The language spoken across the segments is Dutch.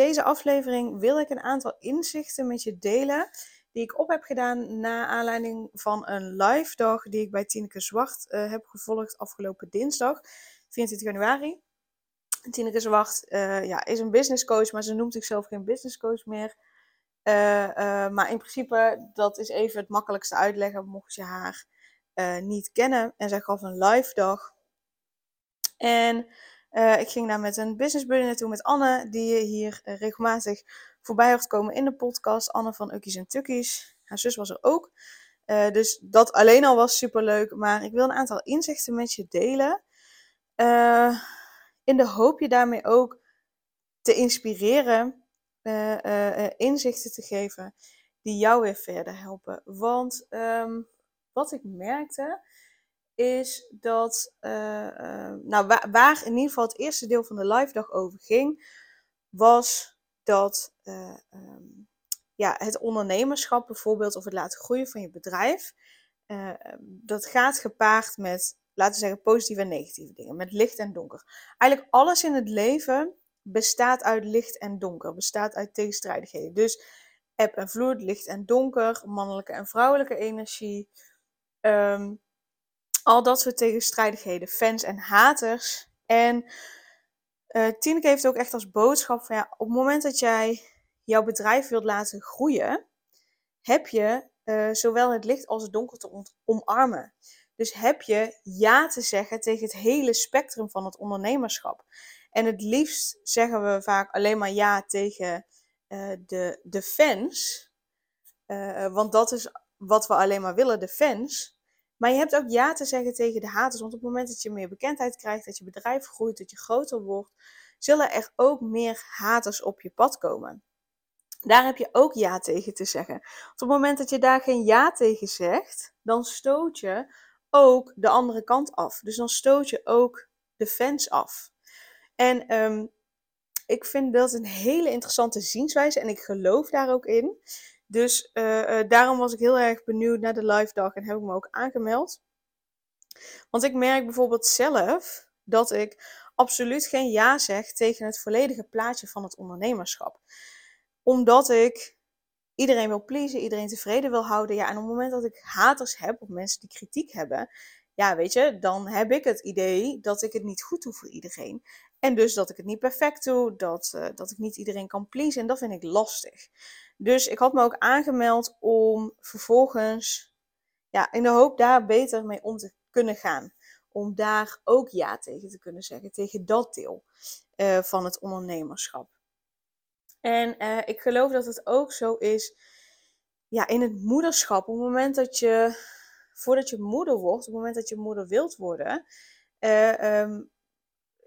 Deze aflevering wil ik een aantal inzichten met je delen die ik op heb gedaan na aanleiding van een live dag die ik bij Tineke Zwart uh, heb gevolgd afgelopen dinsdag, 24 januari. Tineke Zwart uh, ja, is een business coach, maar ze noemt zichzelf geen business coach meer. Uh, maar in principe, dat is even het makkelijkste uitleggen, mocht je haar niet kennen. En zij gaf een live dag. En uh, ik ging daar met een business buddy naartoe met Anne, die je hier uh, regelmatig voorbij hoort komen in de podcast. Anne van Ukkies en Tukkies. Haar zus was er ook. Uh, dus dat alleen al was super leuk. Maar ik wil een aantal inzichten met je delen. in de hoop je daarmee ook te inspireren, inzichten te geven die jou weer verder helpen. Want um, wat ik merkte is dat, uh, uh, nou, waar, in ieder geval het eerste deel van de live dag over ging, was dat uh, um, ja, het ondernemerschap bijvoorbeeld, of het laten groeien van je bedrijf, dat gaat gepaard met, laten we zeggen, positieve en negatieve dingen, met licht en donker. Eigenlijk alles in het leven bestaat uit licht en donker, bestaat uit tegenstrijdigheden. Dus eb en vloed, licht en donker, mannelijke en vrouwelijke energie. Um, al dat soort tegenstrijdigheden, fans en haters. En uh, Tineke heeft ook echt als boodschap van ja, op het moment dat jij jouw bedrijf wilt laten groeien, heb je uh, zowel het licht als het donker te omarmen. Dus heb je ja te zeggen tegen het hele spectrum van het ondernemerschap. En het liefst zeggen we vaak alleen maar ja tegen uh, de, de fans. want dat is wat we alleen maar willen, de fans. Maar je hebt ook ja te zeggen tegen de haters. Want op het moment dat je meer bekendheid krijgt, dat je bedrijf groeit, dat je groter wordt, zullen er ook meer haters op je pad komen. Daar heb je ook ja tegen te zeggen. Op het moment dat je daar geen ja tegen zegt, dan stoot je ook de andere kant af. Dus dan stoot je ook de fans af. En um, ik vind dat een hele interessante zienswijze en ik geloof daar ook in. Dus uh, uh, daarom was ik heel erg benieuwd naar de live dag en heb ik me ook aangemeld. Want ik merk bijvoorbeeld zelf dat ik absoluut geen ja zeg tegen het volledige plaatje van het ondernemerschap. Omdat ik iedereen wil pleasen, iedereen tevreden wil houden. Ja, en op het moment dat ik haters heb of mensen die kritiek hebben, ja, weet je, dan heb ik het idee dat ik het niet goed doe voor iedereen. En dus dat ik het niet perfect doe, dat, uh, dat ik niet iedereen kan pleasen. En dat vind ik lastig. Dus ik had me ook aangemeld om vervolgens, ja, in de hoop daar beter mee om te kunnen gaan. Om daar ook ja tegen te kunnen zeggen, tegen dat deel uh, van het ondernemerschap. En uh, ik geloof dat het ook zo is, ja, in het moederschap. Op het moment dat je, voordat je moeder wordt, op het moment dat je moeder wilt worden, uh, um,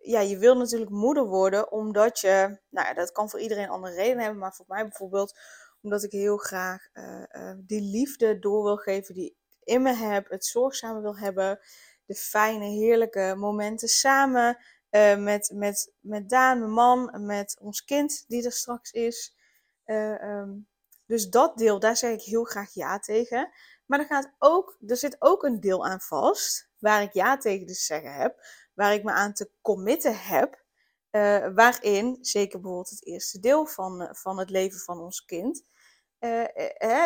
ja, je wil natuurlijk moeder worden omdat je, nou dat kan voor iedereen andere reden hebben, maar voor mij bijvoorbeeld omdat ik heel graag uh, uh, die liefde door wil geven die ik in me heb, het zorgzame wil hebben, de fijne, heerlijke momenten samen uh, met, met, met Daan, mijn man, met ons kind die er straks is. Um, dus dat deel, daar zeg ik heel graag ja tegen. Maar er, gaat ook, er zit ook een deel aan vast waar ik ja tegen te zeggen heb waar ik me aan te committen heb. Uh, waarin, zeker bijvoorbeeld het eerste deel van, uh, van het leven van ons kind, uh,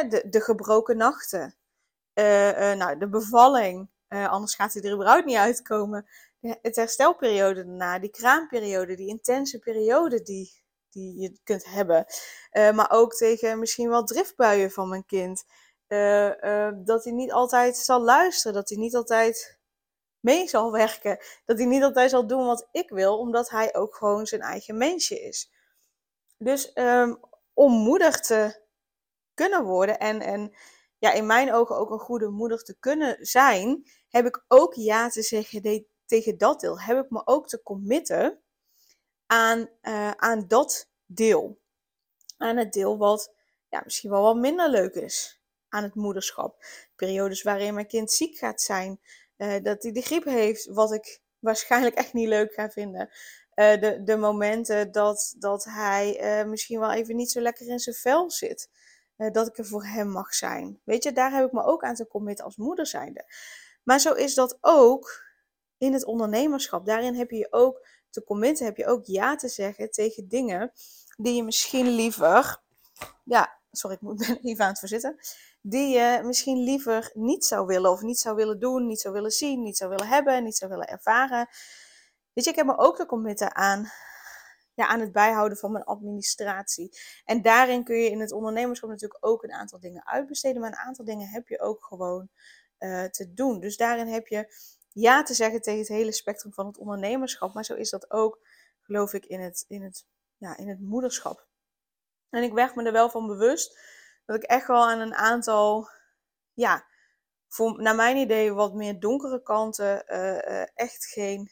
de, de gebroken nachten, nou, de bevalling, anders gaat hij er überhaupt niet uitkomen. Het herstelperiode daarna, die kraamperiode, die intense periode die, die je kunt hebben. maar ook tegen misschien wel driftbuien van mijn kind. dat hij niet altijd zal luisteren, dat hij niet altijd mee zal werken. Dat hij niet altijd zal doen wat ik wil, omdat hij ook gewoon zijn eigen mensje is. Dus um, om moeder te kunnen worden en, en ja, in mijn ogen ook een goede moeder te kunnen zijn, heb ik ook ja te zeggen tegen dat deel. Heb ik me ook te committen aan, uh, aan dat deel. Aan het deel wat ja, misschien wel wat minder leuk is aan het moederschap. Periodes waarin mijn kind ziek gaat zijn, uh, dat hij de griep heeft, wat ik waarschijnlijk echt niet leuk ga vinden. Uh, de, de momenten dat, dat hij uh, misschien wel even niet zo lekker in zijn vel zit. dat ik er voor hem mag zijn. Weet je, daar heb ik me ook aan te committen als moeder zijnde. Maar zo is dat ook in het ondernemerschap. Daarin heb je ook te committen, heb je ook ja te zeggen tegen dingen die je misschien liever, ja, sorry, ik moet even aan het verzitten, die je misschien liever niet zou willen of niet zou willen doen, niet zou willen zien, niet zou willen hebben, niet zou willen ervaren. Weet je, ik heb me ook te committen aan, ja, aan het bijhouden van mijn administratie. En daarin kun je in het ondernemerschap natuurlijk ook een aantal dingen uitbesteden, maar een aantal dingen heb je ook gewoon uh, te doen. Dus daarin heb je ja te zeggen tegen het hele spectrum van het ondernemerschap. Maar zo is dat ook, geloof ik, in het, in het, ja, in het moederschap. En ik werd me er wel van bewust dat ik echt wel aan een aantal, ja, voor, naar mijn idee wat meer donkere kanten uh, uh, echt geen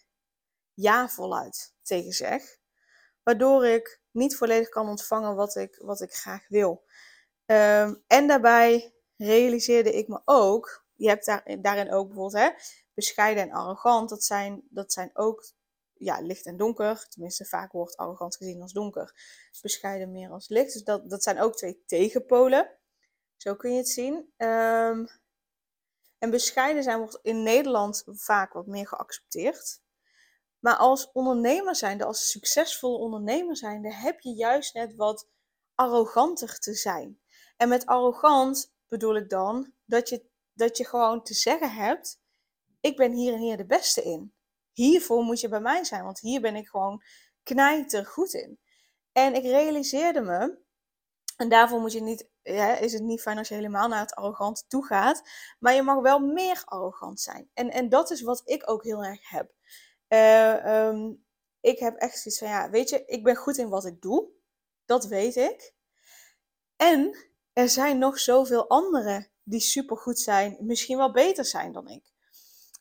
ja voluit tegen zeg. Waardoor ik niet volledig kan ontvangen wat ik, wat ik graag wil. Um, en daarbij realiseerde ik me ook, je hebt daar, daarin ook bijvoorbeeld hè, bescheiden en arrogant, dat zijn, dat zijn ook ja, licht en donker. Tenminste, vaak wordt arrogant gezien als donker. Bescheiden meer als licht. Dus dat, dat zijn ook twee tegenpolen. Zo kun je het zien. Um, en bescheiden zijn wordt in Nederland vaak wat meer geaccepteerd. Maar als ondernemer zijnde, als succesvolle ondernemer zijnde, heb je juist net wat arroganter te zijn. En met arrogant bedoel ik dan dat je, dat je gewoon te zeggen hebt ik ben hier en hier de beste in. Hiervoor moet je bij mij zijn, want hier ben ik gewoon knijter goed in. En ik realiseerde me, en daarvoor moet je niet, is het niet fijn als je helemaal naar het arrogant toe gaat, maar je mag wel meer arrogant zijn. En, en dat is wat ik ook heel erg heb. Uh, um, ik heb echt zoiets van, ja, weet je, ik ben goed in wat ik doe. Dat weet ik. En er zijn nog zoveel anderen die supergoed zijn, misschien wel beter zijn dan ik.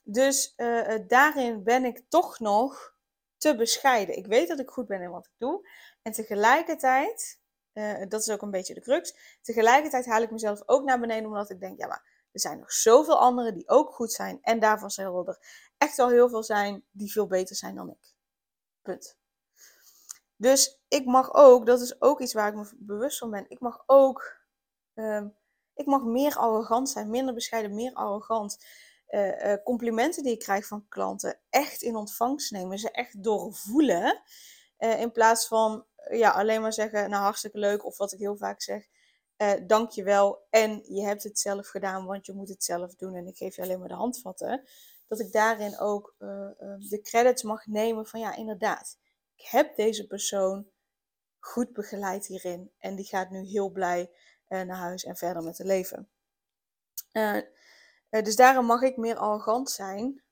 Dus uh, daarin ben ik toch nog te bescheiden. Ik weet dat ik goed ben in wat ik doe. En tegelijkertijd, uh, dat is ook een beetje de crux, tegelijkertijd haal ik mezelf ook naar beneden omdat ik denk, ja maar er zijn nog zoveel anderen die ook goed zijn. En daarvan zullen er echt wel heel veel zijn die veel beter zijn dan ik. Punt. Dus ik mag ook, dat is ook iets waar ik me bewust van ben, ik mag ook, uh, ik mag meer arrogant zijn, minder bescheiden, meer arrogant. Uh, uh, complimenten die ik krijg van klanten echt in ontvangst nemen. Ze echt doorvoelen. Uh, in plaats van ja, alleen maar zeggen, nou hartstikke leuk. Of wat ik heel vaak zeg, dank je wel. En je hebt het zelf gedaan, want je moet het zelf doen. En ik geef je alleen maar de handvatten. Dat ik daarin ook de credits mag nemen van ja, inderdaad. Ik heb deze persoon goed begeleid hierin. En die gaat nu heel blij naar huis en verder met het leven. Uh, dus daarom mag ik meer arrogant zijn.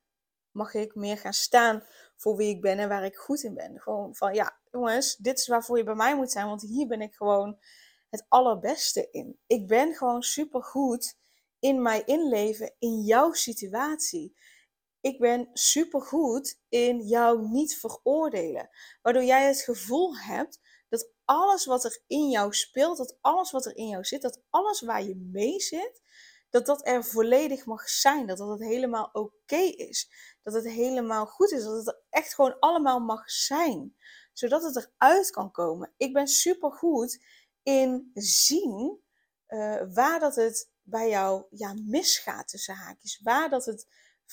Mag ik meer gaan staan voor wie ik ben en waar ik goed in ben. Gewoon van ja, jongens, dit is waarvoor je bij mij moet zijn, want hier ben ik gewoon het allerbeste in. Ik ben gewoon supergoed in mij inleven in jouw situatie. Ik ben supergoed in jou niet veroordelen. Waardoor jij het gevoel hebt dat alles wat er in jou speelt, dat alles wat er in jou zit, dat alles waar je mee zit, dat dat er volledig mag zijn. Dat dat het helemaal oké is. Dat het helemaal goed is. Dat het er echt gewoon allemaal mag zijn. Zodat het eruit kan komen. Ik ben super goed in zien uh, waar dat het bij jou ja, misgaat tussen haakjes. Waar dat het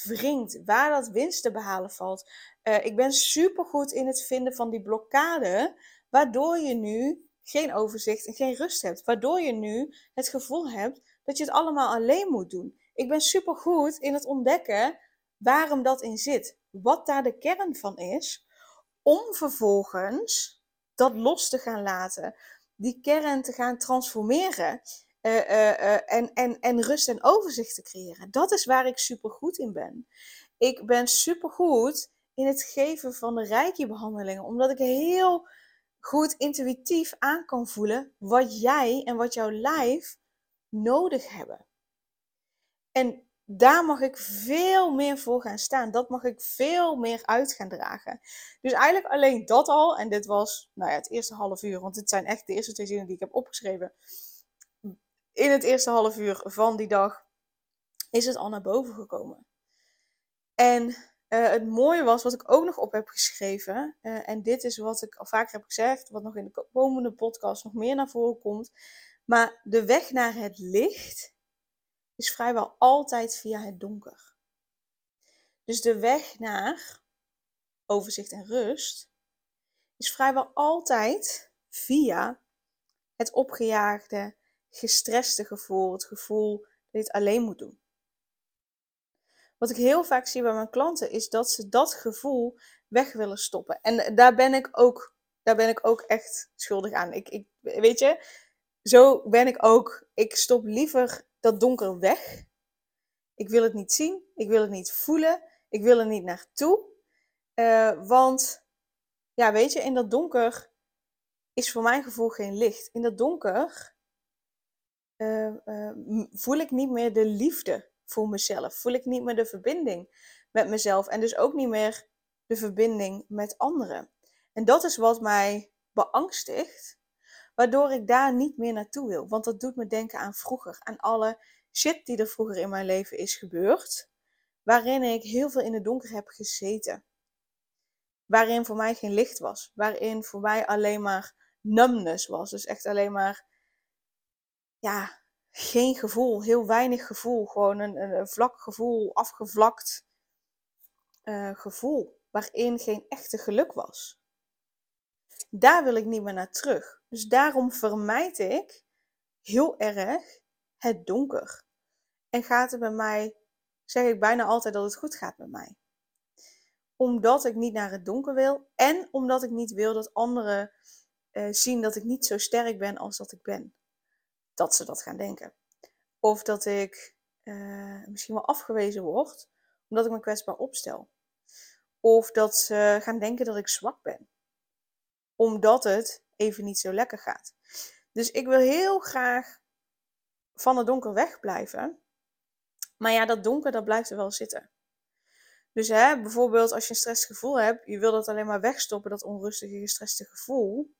wringt. Waar dat winst te behalen valt. Uh, ik ben super goed in het vinden van die blokkade. Waardoor je nu geen overzicht en geen rust hebt. Waardoor je nu het gevoel hebt dat je het allemaal alleen moet doen. Ik ben supergoed in het ontdekken waarom dat in zit. Wat daar de kern van is. Om vervolgens dat los te gaan laten. Die kern te gaan transformeren. Uh, uh, uh, en, en, en rust en overzicht te creëren. Dat is waar ik supergoed in ben. Ik ben supergoed in het geven van de reiki-behandelingen. Omdat ik heel goed intuïtief aan kan voelen wat jij en wat jouw lijf nodig hebben. En daar mag ik veel meer voor gaan staan. Dat mag ik veel meer uit gaan dragen. Dus eigenlijk alleen dat al. En dit was nou ja, het eerste half uur. Want dit zijn echt de eerste twee zinnen die ik heb opgeschreven. In het eerste half uur van die dag is het al naar boven gekomen. En uh, het mooie was, wat ik ook nog op heb geschreven, uh, en dit is wat ik al vaker heb gezegd, wat nog in de komende podcast nog meer naar voren komt, maar de weg naar het licht is vrijwel altijd via het donker. Dus de weg naar overzicht en rust is vrijwel altijd via het opgejaagde, gestreste gevoel, het gevoel dat je het alleen moet doen. Wat ik heel vaak zie bij mijn klanten is dat ze dat gevoel weg willen stoppen. En daar ben ik ook, daar ben ik ook echt schuldig aan. Ik, ik, weet je, zo ben ik ook. Ik stop liever dat donker weg. Ik wil het niet zien, ik wil het niet voelen, ik wil er niet naartoe. Uh, want, ja, weet je, in dat donker is voor mijn gevoel geen licht. In dat donker uh, uh, voel ik niet meer de liefde voor mezelf. Voel ik niet meer de verbinding met mezelf en dus ook niet meer de verbinding met anderen. En dat is wat mij beangstigt, waardoor ik daar niet meer naartoe wil. Want dat doet me denken aan vroeger, aan alle shit die er vroeger in mijn leven is gebeurd, waarin ik heel veel in het donker heb gezeten. Waarin voor mij geen licht was, waarin voor mij alleen maar numbness was. Dus echt alleen maar ja, geen gevoel, heel weinig gevoel. Gewoon een, een, vlak gevoel, afgevlakt uh, gevoel, waarin geen echte geluk was. Daar wil ik niet meer naar terug. Dus daarom vermijd ik heel erg het donker. En gaat het bij mij, zeg ik bijna altijd dat het goed gaat met mij. Omdat ik niet naar het donker wil en omdat ik niet wil dat anderen uh, zien dat ik niet zo sterk ben als dat ik ben dat ze dat gaan denken. Of dat ik uh, misschien wel afgewezen word omdat ik me kwetsbaar opstel. Of dat ze gaan denken dat ik zwak ben. Omdat het even niet zo lekker gaat. Dus ik wil heel graag van het donker wegblijven. Maar ja, dat donker, dat blijft er wel zitten. Dus hè, bijvoorbeeld als je een stressgevoel hebt, je wil dat alleen maar wegstoppen, dat onrustige, gestreste gevoel.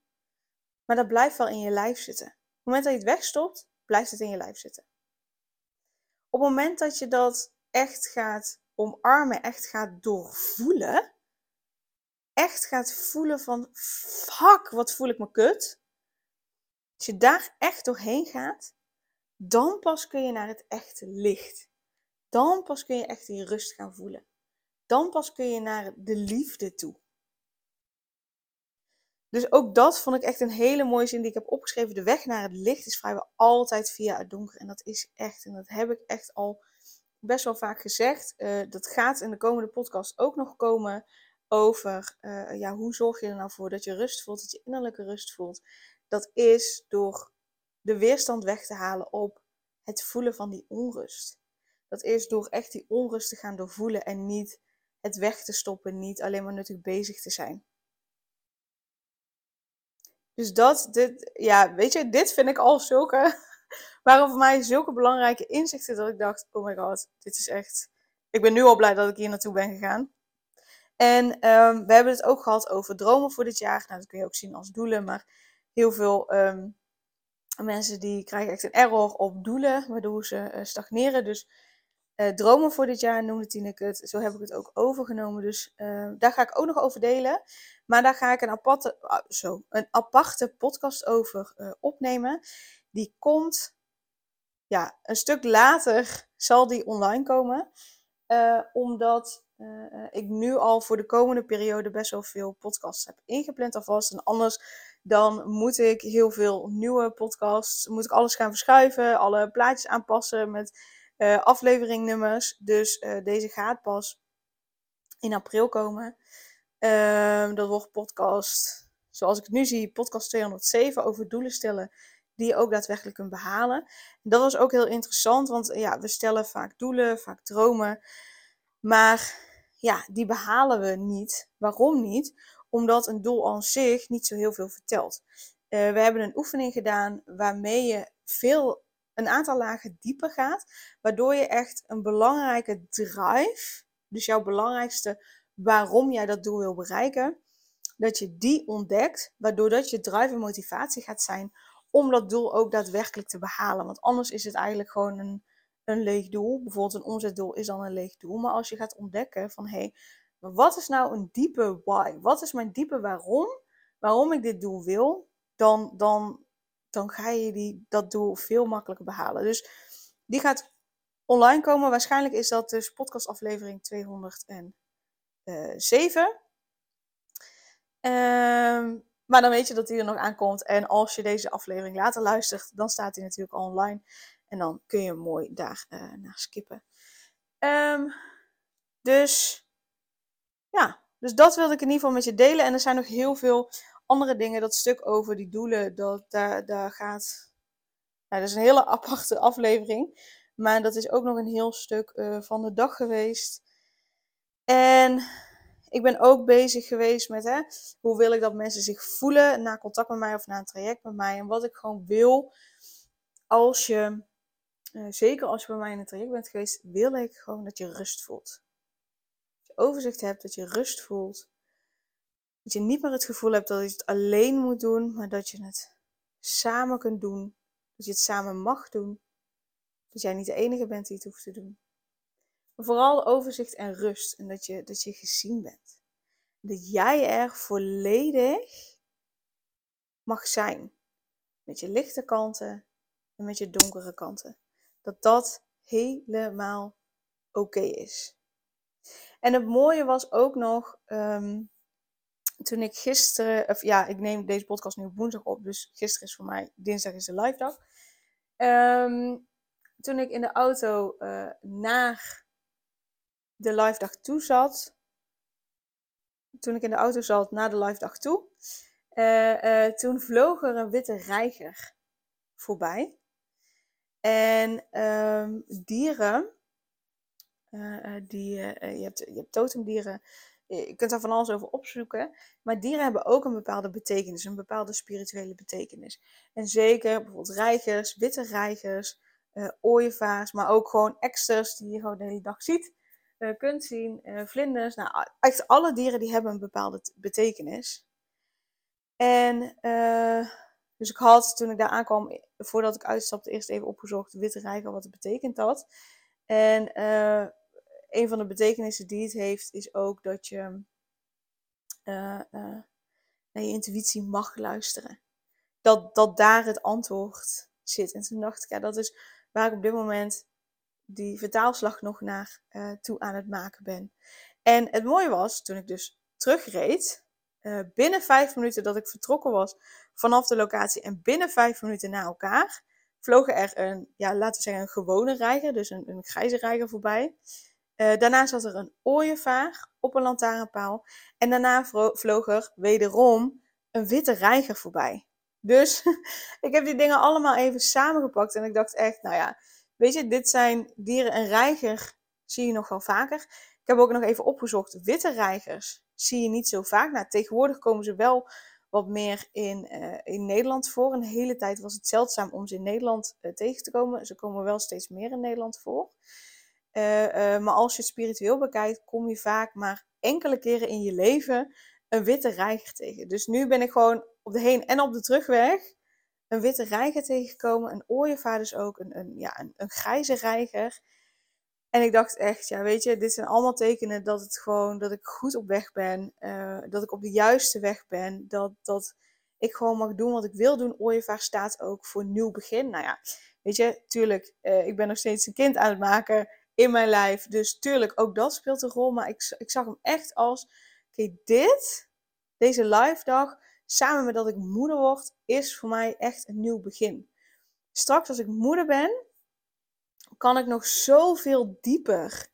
Maar dat blijft wel in je lijf zitten het moment dat je het wegstopt, blijft het in je lijf zitten. Op het moment dat je dat echt gaat omarmen, echt gaat doorvoelen, echt gaat voelen van fuck, wat voel ik me kut. Als je daar echt doorheen gaat, dan pas kun je naar het echte licht. Dan pas kun je echt die rust gaan voelen. Dan pas kun je naar de liefde toe. Dus ook dat vond ik echt een hele mooie zin die ik heb opgeschreven. De weg naar het licht is vrijwel altijd via het donker. En dat is echt, en dat heb ik echt al best wel vaak gezegd. Uh, dat gaat in de komende podcast ook nog komen over uh, ja, hoe zorg je er nou voor dat je rust voelt, dat je innerlijke rust voelt. Dat is door de weerstand weg te halen op het voelen van die onrust. Dat is door echt die onrust te gaan doorvoelen en niet het weg te stoppen, niet alleen maar nuttig bezig te zijn. Dus dat, dit, ja, weet je, dit vind ik al zulke, waren voor mij zulke belangrijke inzichten dat ik dacht, oh my god, dit is echt, ik ben nu al blij dat ik hier naartoe ben gegaan. En um, we hebben het ook gehad over dromen voor dit jaar. Nou, dat kun je ook zien als doelen, maar heel veel um, mensen die krijgen echt een error op doelen, waardoor ze uh, stagneren. Dus uh, dromen voor dit jaar noemde Tineke het. Zo heb ik het ook overgenomen. Dus uh, daar ga ik ook nog over delen. Maar daar ga ik een aparte, uh, zo, een aparte podcast over uh, opnemen. Die komt, ja, een stuk later zal die online komen. omdat ik nu al voor de komende periode best wel veel podcasts heb ingepland alvast. En anders dan moet ik heel veel nieuwe podcasts, moet ik alles gaan verschuiven, alle plaatjes aanpassen met uh, afleveringnummers. Dus uh, deze gaat pas in april komen. Uh, dat wordt podcast, zoals ik het nu zie, podcast 207 over doelen stellen die je ook daadwerkelijk kunt behalen. dat was ook heel interessant, want ja, we stellen vaak doelen, vaak dromen. Maar ja, die behalen we niet. Waarom niet? Omdat een doel aan zich niet zo heel veel vertelt. Uh, we hebben een oefening gedaan waarmee je veel een aantal lagen dieper gaat, waardoor je echt een belangrijke drive, dus jouw belangrijkste waarom jij dat doel wil bereiken, dat je die ontdekt, waardoor dat je drive en motivatie gaat zijn om dat doel ook daadwerkelijk te behalen. Want anders is het eigenlijk gewoon een, een leeg doel. Bijvoorbeeld een omzetdoel is dan een leeg doel. Maar als je gaat ontdekken van hé, hey, wat is nou een diepe why? Wat is mijn diepe waarom? Waarom ik dit doel wil, dan, dan, dan ga je die, dat doel veel makkelijker behalen. Dus die gaat online komen. Waarschijnlijk is dat dus podcastaflevering 207. Um, maar dan weet je dat die er nog aankomt. En als je deze aflevering later luistert, dan staat die natuurlijk online. En dan kun je mooi daar uh, naar skippen. Um, dus ja, dus dat wilde ik in ieder geval met je delen. En er zijn nog heel veel andere dingen. Dat stuk over die doelen, dat, daar, daar gaat. Dat is een hele aparte aflevering. Maar dat is ook nog een heel stuk uh, van de dag geweest. En ik ben ook bezig geweest met hè, hoe wil ik dat mensen zich voelen na contact met mij of na een traject met mij. En wat ik gewoon wil als je, uh, zeker als je bij mij in een traject bent geweest, wil ik gewoon dat je rust voelt. Dat je overzicht hebt, dat je rust voelt. Dat je niet meer het gevoel hebt dat je het alleen moet doen, maar dat je het samen kunt doen. Dat je het samen mag doen. Dat jij niet de enige bent die het hoeft te doen. Maar vooral overzicht en rust. En dat je, dat je gezien bent. Dat jij er volledig mag zijn. Met je lichte kanten en met je donkere kanten. Dat dat helemaal oké is. En het mooie was ook nog, um, toen ik gisteren, of ja, ik neem deze podcast nu woensdag op, dus gisteren is voor mij, dinsdag is de live dag. Um, toen ik in de auto uh, naar de live dag toe zat, toen ik in de auto zat naar de live dag toe, uh, uh, toen vloog er een witte reiger voorbij. En um, dieren, uh, die, je, hebt, je hebt totemdieren, je kunt daar van alles over opzoeken. Maar dieren hebben ook een bepaalde betekenis, een bepaalde spirituele betekenis. En zeker bijvoorbeeld reigers, witte reigers, ooievaars, maar ook gewoon eksters die je gewoon de hele dag ziet uh, kunt zien, uh, vlinders. Nou, echt alle dieren die hebben een bepaalde betekenis. En uh, dus ik had toen ik daar aankwam, voordat ik uitstapte, eerst even opgezocht witte reiger, wat het betekent dat. En een van de betekenissen die het heeft, is ook dat je naar je intuïtie mag luisteren. Dat, dat daar het antwoord zit. En toen dacht ik, ja, dat is waar ik op dit moment die vertaalslag nog naar toe aan het maken ben. En het mooie was, toen ik dus terugreed, uh, binnen vijf minuten dat ik vertrokken was vanaf de locatie en binnen vijf minuten na elkaar, vlogen er een, ja, laten we zeggen, een gewone reiger, dus een, een grijze reiger voorbij. Uh, daarna zat er een ooievaar op een lantaarnpaal. En daarna vloog er wederom een witte reiger voorbij. Dus ik heb die dingen allemaal even samengepakt. En ik dacht echt, nou ja, Weet je, dit zijn dieren. Een reiger zie je nog wel vaker. Ik heb ook nog even opgezocht. Witte reigers zie je niet zo vaak. Nou, tegenwoordig komen ze wel wat meer in, uh, in Nederland voor. Een hele tijd was het zeldzaam om ze in Nederland uh, tegen te komen. Ze komen wel steeds meer in Nederland voor. Uh, maar als je het spiritueel bekijkt, kom je vaak maar enkele keren in je leven een witte reiger tegen. Dus nu ben ik gewoon op de heen- en op de terugweg een witte reiger tegengekomen. Een ooievaar dus ook. Een, een, ja, een, een grijze reiger. En ik dacht echt, ja, weet je, dit zijn allemaal tekenen dat het gewoon, dat ik goed op weg ben. Uh, dat ik op de juiste weg ben. Dat, dat ik gewoon mag doen wat ik wil doen. Ooievaar staat ook voor nieuw begin. Nou ja, weet je, tuurlijk, uh, ik ben nog steeds een kind aan het maken in mijn lijf. Dus tuurlijk, ook dat speelt een rol. Maar ik, ik zag hem echt als, oké, dit, deze live dag samen met dat ik moeder word, is voor mij echt een nieuw begin. Straks als ik moeder ben, kan ik nog zoveel dieper,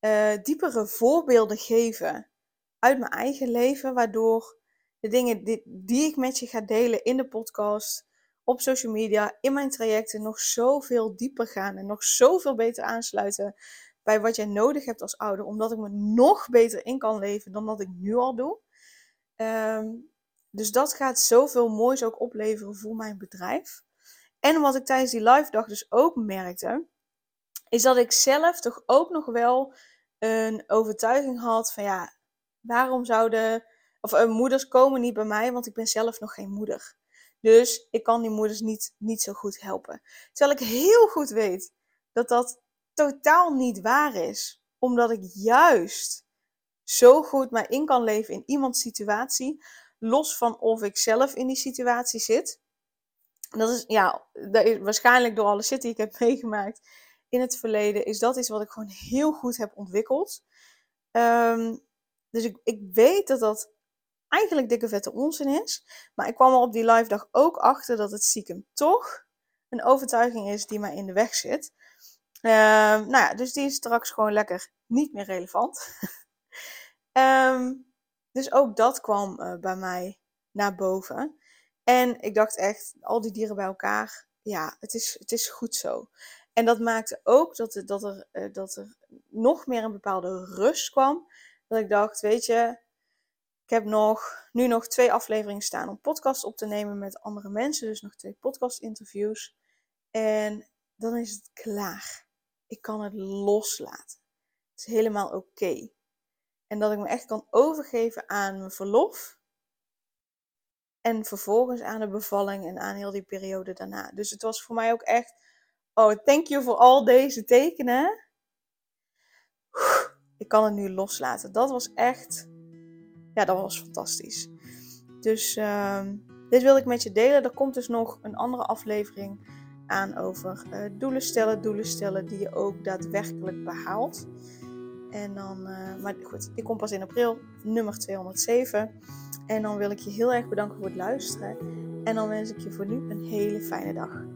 uh, diepere voorbeelden geven uit mijn eigen leven, waardoor de dingen die, ik met je ga delen in de podcast, op social media, in mijn trajecten nog zoveel dieper gaan en nog zoveel beter aansluiten bij wat jij nodig hebt als ouder, omdat ik me nog beter in kan leven dan dat ik nu al doe. Um, dus dat gaat zoveel moois ook opleveren voor mijn bedrijf. En wat ik tijdens die live dag dus ook merkte, is dat ik zelf toch ook nog wel een overtuiging had van ja, waarom zouden, of uh, moeders komen niet bij mij, want ik ben zelf nog geen moeder. Dus ik kan die moeders niet, niet zo goed helpen. Terwijl ik heel goed weet dat dat totaal niet waar is. Omdat ik juist zo goed mij in kan leven in iemands situatie. Los van of ik zelf in die situatie zit. Dat is, ja, dat is waarschijnlijk door alle shit die ik heb meegemaakt in het verleden, is dat iets wat ik gewoon heel goed heb ontwikkeld. Um, dus ik, ik weet dat dat eigenlijk dikke vette onzin is. Maar ik kwam er op die live dag ook achter dat het stiekem toch een overtuiging is die mij in de weg zit. Uh, nou ja, dus die is straks gewoon lekker niet meer relevant. um, dus ook dat kwam uh, bij mij naar boven. En ik dacht echt, al die dieren bij elkaar, ja, het is, het is goed zo. En dat maakte ook dat, dat, er, uh, dat er nog meer een bepaalde rust kwam. Dat ik dacht, weet je, ik heb nog, nu nog twee afleveringen staan om podcast op te nemen met andere mensen. Dus nog twee podcast interviews. En dan is het klaar. Ik kan het loslaten. Het is helemaal oké. En dat ik me echt kan overgeven aan mijn verlof. En vervolgens aan de bevalling en aan heel die periode daarna. Dus het was voor mij ook echt. Oh, thank you voor al deze tekenen. Ik kan het nu loslaten. Dat was echt ja, dat was fantastisch. Dus uh, dit wil ik met je delen. Er komt dus nog een andere aflevering aan over uh, doelen stellen, doelen stellen die je ook daadwerkelijk behaalt. En dan, uh, maar goed, ik kom pas in april, nummer 207. En dan wil ik je heel erg bedanken voor het luisteren. En dan wens ik je voor nu een hele fijne dag.